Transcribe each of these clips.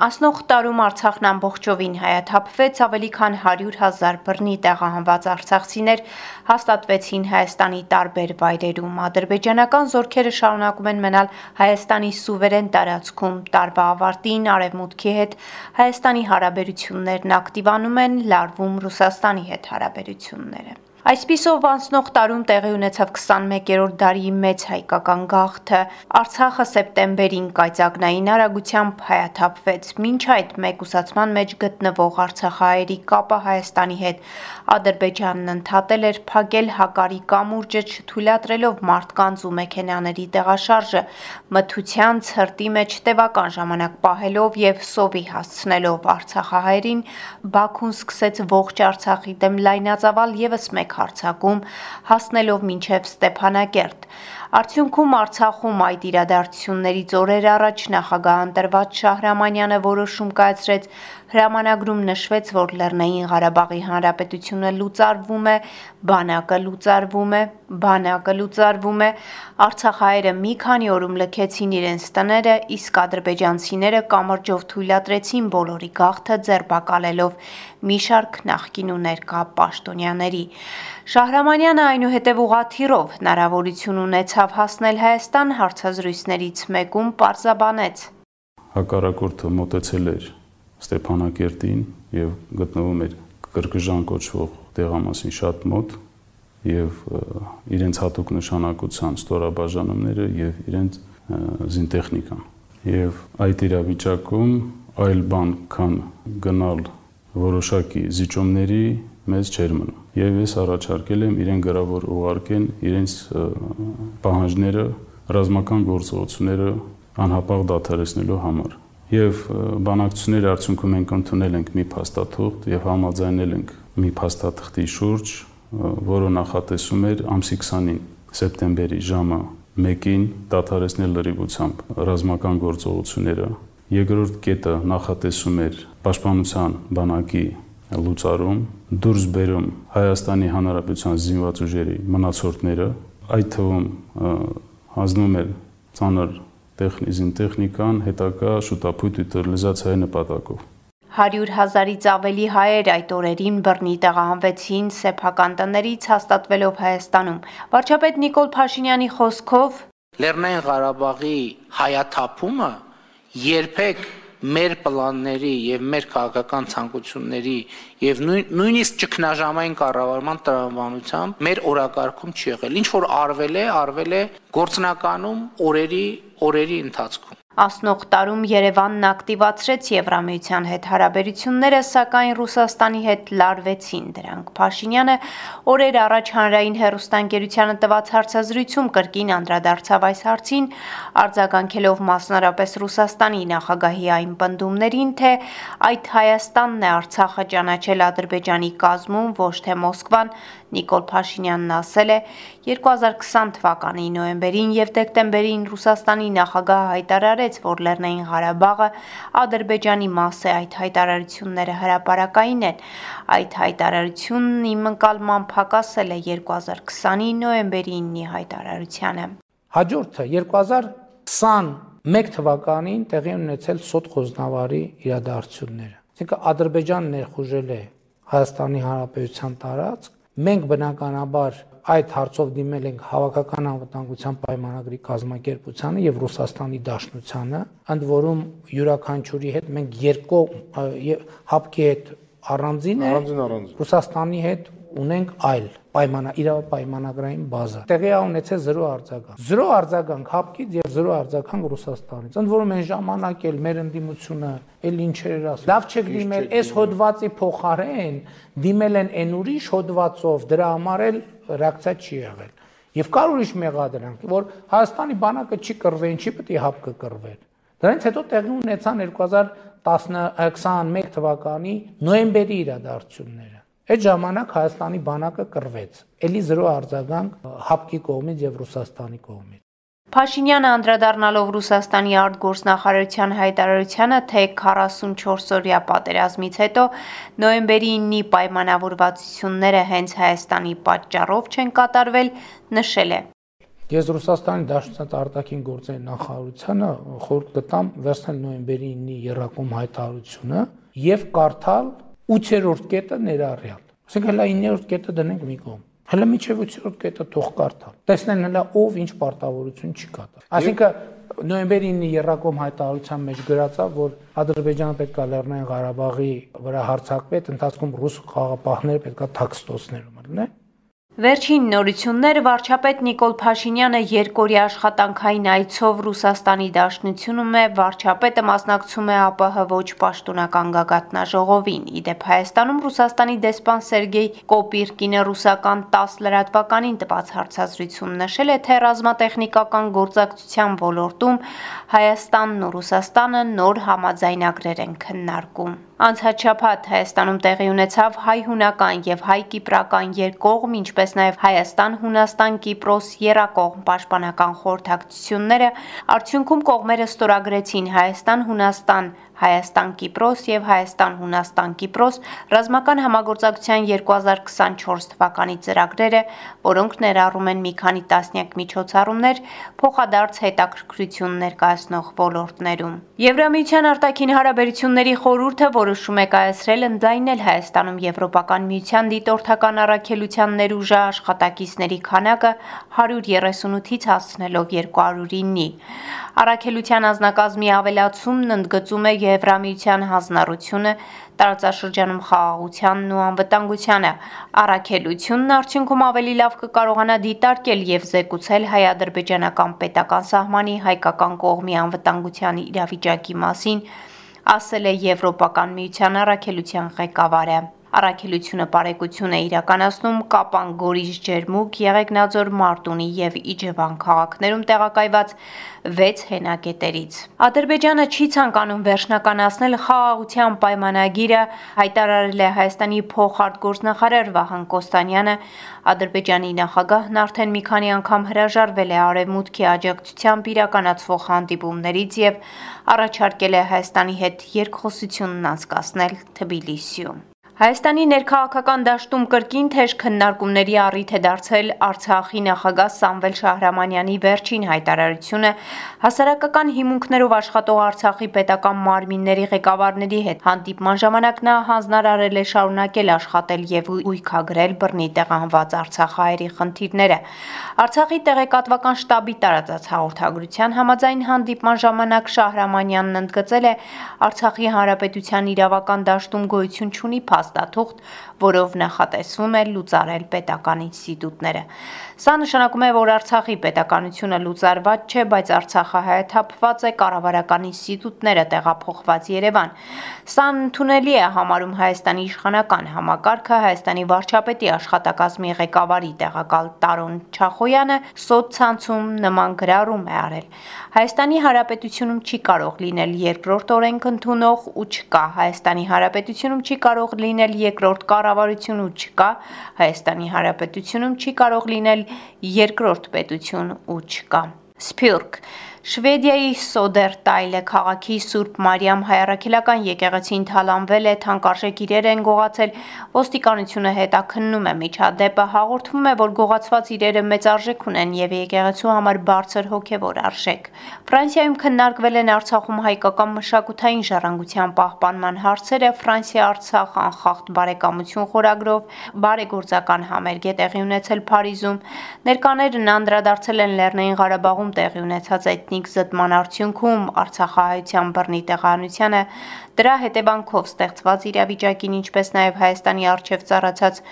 Ասնող տարում Արցախն ամբողջովին հայաթափվեց, ավելի քան 100 հազար բռնի տեղահանված արցախցիներ հաստատվեցին Հայաստանի տարբեր վայրերում։ Ադրբեջանական զորքերը շարունակում են մնալ Հայաստանի սուվերեն տարածքում։ Տարվա ավարտին Արևմուտքի հետ Հայաստանի հարաբերություններն ակտիվանում են, լարվում Ռուսաստանի հետ հարաբերությունները։ Այսպիսով անցնող տարում տեղի ունեցավ 21-րդ դարի մեծ հայկական գաղթը։ Արցախը սեպտեմբերին կայծակնային արագությամբ հայաթափվեց։ Մինչ այդ մեկուսացման մեջ գտնվող արցախահայերի կապը Հայաստանի հետ Ադրբեջանն ընդհատել էր փակել հակարի կամուրջը չթույլատրելով մարդկանց ու մեքենաների տեղաշարժը, մթության ցրտի մեջ տևական ժամանակ պահելով եւ սովի հասցնելով արցախահայերին Բաքուն սկսեց ողջ Արցախի դեմ լայնածավալ եւս մեկ հարձակում, հասնելով մինչև Ստեփանակերտ։ Արդյունքում Արցախում այդ իրադարձություններից օրեր առաջ նախագահ ընտրված Շահրամանյանը որոշում կայացրեց Հրամանագրում նշվեց, որ Լեռնային Ղարաբաղի Հանրապետությունը լուծարվում է, բանակը լուծարվում է, բանակը լուծարվում է։ Արցախահայերը մի քանի օրում լքեցին իրենց տները, իսկ ադրբեջանցիները կամրջով թույլատրեցին բոլորի գաղթը ձերբակալելով մի շարք նախկին ու ներկա պաշտոնյաների։ Շահրամանյանը այնուհետև ուղաթիռով հնարավորություն ունեցավ հասնել Հայաստան հարցազրույցներից մեկում պարզաբանեց. Հակառակորդը մոտեցել էր Ստեփանակերտին եւ գտնվում էր կրկժան կոչվող տեղամասին շատ մոտ եւ իրենց հատուկ նշանակության ստորաբաժանումները եւ իրենց զինտեխնիկան եւ այդ իրավիճակում այլ բան քան գնալ որոշակի զիջումների մեզ չեր մնում եւ ես առաջարկել եմ իրեն գրավոր ուղարկեն իրենց պահանջները ռազմական գործողությունները անհապաղ դադարեցնելու համար եւ բանակցությունների արդյունքում մենք ընդունել ենք մի փաստաթուղթ եւ համաձայնել ենք մի փաստաթղթի շուրջ, որը նախատեսում էր ամսի 20-ին սեպտեմբերի ժամը 1-ին դադարեցնել լրիվությամբ ռազմական գործողությունները։ Երկրորդ կետը նախատեսում էր պաշտպանության բանակի լուծարում, դուրս բերում Հայաստանի Հանրապետության զինված ուժերի մնացորդները, այդ թվում հանձնում էր ցաներ տեխնիզին տեխնիկան հետակա շուտապույտ ուտիլիզացիայի նպատակով 100 հազարից ավելի հայեր այդ օրերին բռնի տեղահանվեցին սեփական տներից հաստատվելով Հայաստանում։ Վարչապետ Նիկոլ Փաշինյանի խոսքով Լեռնային Ղարաբաղի հայաթափումը երբեք մեր պլանների եւ մեր քաղաքական ցանկությունների եւ նույն, նույնիսկ ճգնաժամային կառավարման տրամաբանությամբ մեր օրակարգում չի եղել։ Ինչ որ արվել է, արվել է գործնականում օրերի օրերի ընթացքում։ Ասնող տարում Երևանն ակտիվացրեց Եվրամիության հետ հարաբերությունները, սակայն Ռուսաստանի հետ լարվեցին դրանք։ Փաշինյանը օրեր առաջ հանրային հերոստանգերությանը տված հարցազրույցում կրկին անդրադարձավ այս հարցին, արձագանքելով մասնարապես Ռուսաստանի նախագահի այն պնդումներին, թե այդ Հայաստանն է Արցախը ճանաչել Ադրբեջանի կազմում, ոչ թե Մոսկվան, Նիկոլ Փաշինյանն ասել է 2020 թվականի նոյեմբերին եւ դեկտեմբերին Ռուսաստանի նախագահը հայտարարեց, որ Լեռնային Ղարաբաղը Ադրբեջանի մաս է, այդ հայտարարությունները հրաապարակային են։ Այդ հայտարարությունն իմ ընկալմամբ հակասել է 2020-ի նոյեմբերի 9-ի հայտարարությանը։ Հաջորդը 2021 թվականին տեղի ունեցել սոտ խոզնավարի իրադարձությունները։ Այսինքն Ադրբեջանն ներխուժել է Հայաստանի Հանրապետության տարածք Մենք բնականաբար այդ հարցով դիմել ենք հավաքական անվտանգության պայմանագրի կազմակերպությանը եւ Ռուսաստանի Դաշնությանը, ընդ որում յուրաքանչյուրի հետ մենք երկու հապկի հետ առանձին է, առանձին առանձին Ռուսաստանի հետ ունենք այլ պայմանա իրավապայմանագրային բազա։ Տեղի ունեցել 0 արձագանք։ 0 արձագանք հապկից եւ 0 արձագանք Ռուսաստանից։ Ընդ որում այն ժամանակ էլ մեր ընդդիմությունը էլ ինչեր էր ասում։ Լավ չեք դիմել այս հոդվածի փոխարեն, դիմել են այն ուրիշ հոդվածով, դրա համար էլ ռեակցիա չի եղել։ Եվ կար ուրիշ մեղադրանք, որ Հայաստանի բանակը չի կռվեն, չի պետք է հապկը կռվեն։ Դրանից հետո տեղի ունեցան 2021 թվականի նոյեմբերի իրադարձությունները Այդ ժամանակ Հայաստանի բանակը կռվեց։ Էլի 0 արձագանք հապկի կողմից եւ Ռուսաստանի կողմից։ Փաշինյանը անդրադառնալով Ռուսաստանի արտգործնախարարության հայտարարությանը, թե 44-օրյա պատերազմից հետո նոյեմբերի 9-ի պայմանավորվածությունները հենց Հայաստանի պատճառով չեն կատարվել, նշել է. Ես Ռուսաստանի Դաշնության արտաքին գործերի նախարարությանը խորհուրդ կտամ վերցնել նոյեմբերի 9-ի երակոմ հայտարարությունը եւ կարդալ 8-րդ կետը ներառյալ։ Ասենք հələ 9-րդ կետը դնենք մի կողմ։ Հələ միջև 8-րդ կետը թող կարդալ։ Տեսնեն հələ ով ինչ պարտավորություն չի կատարել։ Այսինքն նոյեմբերի 9-ի երակոմ հայտարարության մեջ գրածա, որ Ադրբեջանը պետք է Լեռնային Ղարաբաղի վրա հարձակվի, այդ ընթացքում ռուս խաղապահները պետք է թաքստոցներում լինեն Վերջին նորություններ վարչապետ Նիկոլ Փաշինյանը երկորյա աշխատանքային այցով Ռուսաստանի Դաշնությունում է, վարչապետը մասնակցում է ԱՊՀ ոչ պաշտոնական գագաթնաժողովին։ Իդեպ Հայաստանում Ռուսաստանի դեսպան Սերգեյ Կոպիրկինը ռուսական 10 լրատվականին տված հարցազրույցում նշել է, թե ռազմատեխնիկական գործակցության ոլորտում Հայաստանն ու Ռուսաստանը նոր համաձայնագրեր են քննարկում։ Անցած շաբաթ Հայաստանում տեղի ունեցավ հայ-հունական եւ հայ-կիպրական երկկողմ, ինչպես նաեւ Հայաստան-Հունաստան-Կիպրոս երակողմ պաշտպանական խորհրդակցությունները, արդյունքում կողմերը ստորագրեցին Հայաստան-Հունաստան Հայաստան-Կիպրոս եւ Հայաստան-Հունաստան-Կիպրոս ռազմական համագործակցության 2024 թվականի ծրագրերը, որոնք ներառում են մի քանի տասնյակ միջոցառումներ, փոխադարձ հետաքրքրություն ներկայացնող ոլորտներում։ Եվրամիության արտաքին հարաբերությունների խորհուրդը որոշում է կայացրել ընդլայնել Հայաստանում Եվրոպական միության դիտորդական առաքելության ներուժը աշխատակիցների քանակը 138-ից հասցնելով 209-ի։ Առաքելության անձնակազմի ավելացումն ընդգծում է Եվրամիության հանձնառությունը տարածաշրջանում խաղաղությանն ու անվտանգությանը։ Առաքելությունն արդյունքում ավելի լավ կկարողանա դիտարկել եւ զեկուցել հայ-ադրբեջանական պետական սահմանի հայկական կողմի անվտանգության իրավիճակի մասին, ասել է Եվրոպական միության առաքելության ղեկավարը։ Առաքելությունը բարեկություն է իրականացնում Կապան, Գորիս, Ջերմուկ, Եղեգնաձոր, Մարտունի եւ Իջևան քաղաքներում տեղակայված 6 հենակետերից։ Ադրբեջանը չի ցանկանում վերջնականացնել խաղաղության պայմանագիրը, հայտարարել է Հայաստանի փոխարտգործնախարար Վահան Կոստանյանը։ Ադրբեջանի նախագահն արդեն մի քանի անգամ հրաժարվել է արևմուտքի աջակցությամբ իրականացվող հանդիպումներից եւ առաջարկել է Հայաստանի հետ երկխոսությունն անցկացնել Թբիլիսիում։ Հայաստանի ներքաղաքական դաշտում կրկին թեժ քննարկումների առիթ է դարձել Արցախի նախագահ Սամվել Շահրամանյանի վերջին հայտարարությունը հասարակական հիմունքներով աշխատող Արցախի պետական մարմինների ղեկավարների հետ հանդիպման ժամանակ նա հանձնարարել է շարունակել աշխատել եւ ույքագրել բռնի տեղանված Արցախահայերի խնդիրները։ Արցախի տեղեկատվական շտաբի տարածած հաղորդագրության համաձայն հանդիպման ժամանակ Շահրամանյանն ընդգծել է Արցախի հանրապետության իրավական դաշտում գոյություն չունի փաստ փաստաթուղթ, որով նախատեսվում է լուծարել պետական ինստիտուտները։ Սա նշանակում է, որ Արցախի պետականությունը լուծարված չէ, բայց Արցախը հայաթափված է կառավարական ինստիտուտները տեղափոխված Երևան։ Սա ընդունելի է համարում Հայաստանի իշխանական համակարգը Հայաստանի վարչապետի աշխատակազմի ղեկավարի տեղակալ Տարոն Չախոյանը սոցցանցում նման գրառում է արել։ Հայաստանի Հանրապետությունում չի կարող լինել երկրորդ օրենք ընդունող ու չկա Հայաստանի Հանրապետությունում չի կարող լինել երկրորդ կառավարություն ու չկա Հայաստանի Հանրապետությունում չի կարող լինել երկրորդ պետություն ու չկա։ Սփյուռք Շվեդիայի Սոդերտայլը քաղաքի Սուրբ Մարիամ հայարակելական եկեղեցին թալանվել է, թանկարժեք իրեր են գողացել, ոստիկանությունը հետաքննում է միջադեպը, հաղորդվում է, որ գողացված իրերը մեծ արժեք ունեն եւ եկեղեցու համար բարձր հոգեվոր արժեք։ Ֆրանսիայում քննարկվել են Արցախում հայկական մշակութային ժառանգության պահպանման հարցերը, Ֆրանսիա-Արցախ անխախտ բարեկամություն խորագրով բարեգործական համերգ է տեղի ունեցել Փարիզում։ Ներկաներն անդրադարձել են Լեռնային Ղարաբաղում տեղի ունեցած այդ էթնիկ զտման արդյունքում Արցախահայության բռնի տեղանությանը դրա հետևանքով ստեղծված իրավիճակին, ինչպես նաև Հայաստանի արչև ծառացած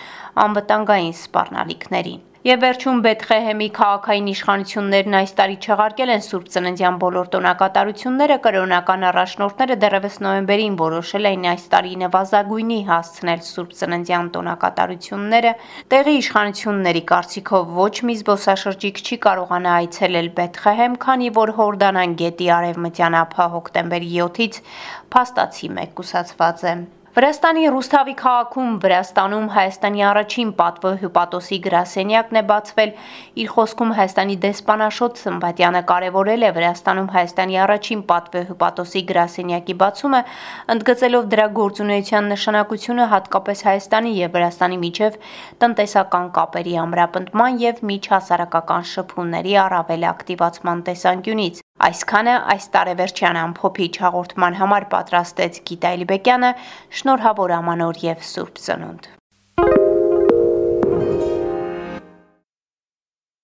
անվտանգային սպառնալիքներին։ Եվ վերջում Բեթխեհեմի քաղաքային իշխանություններն այս տարի չեղարկել են Սուրբ Ծննդյան բոլոր տոնակատարությունները, կրոնական առաջնորդները դեռևս նոյեմբերին որոշել էին այս տարի նվազագույնի հասցնել Սուրբ Ծննդյան տոնակատարությունները։ Տեղի իշխանությունների կարծիքով ոչ մի զբոսաշրջիկ չի կարողանա այցելել Բեթխեհեմ, քանի որ Հորդանան գետի արևմտյան ափը հոկտեմբերի 7-ից փաստացի մեկուսացված է։ Վրաստանի Ռուսթավի քաղաքում Վրաստանում Հայաստանի առաջին պատվո հյուպատոսի գրասենյակն է բացվել։ Իր խոսքում Հայաստանի դեսպան Աշոտ Սմբատյանը կարևորել է Վրաստանում Հայաստանի առաջին պատվո հյուպատոսի գրասենյակի բացումը, ընդգծելով դրա գործունեության նշանակությունը հատկապես Հայաստանի եւ Վրաստանի միջև տնտեսական կապերի ամրապնդման եւ միջհասարակական շփումների առավել ակտիվացման տեսանկյունից։ Այսքանը այս տարեվերջյան ամփոփիչ հաղորդման համար պատրաստեց Գիտա Իլբեկյանը, շնորհավոր ամանոր եւ Սուրբ Ծնունդ։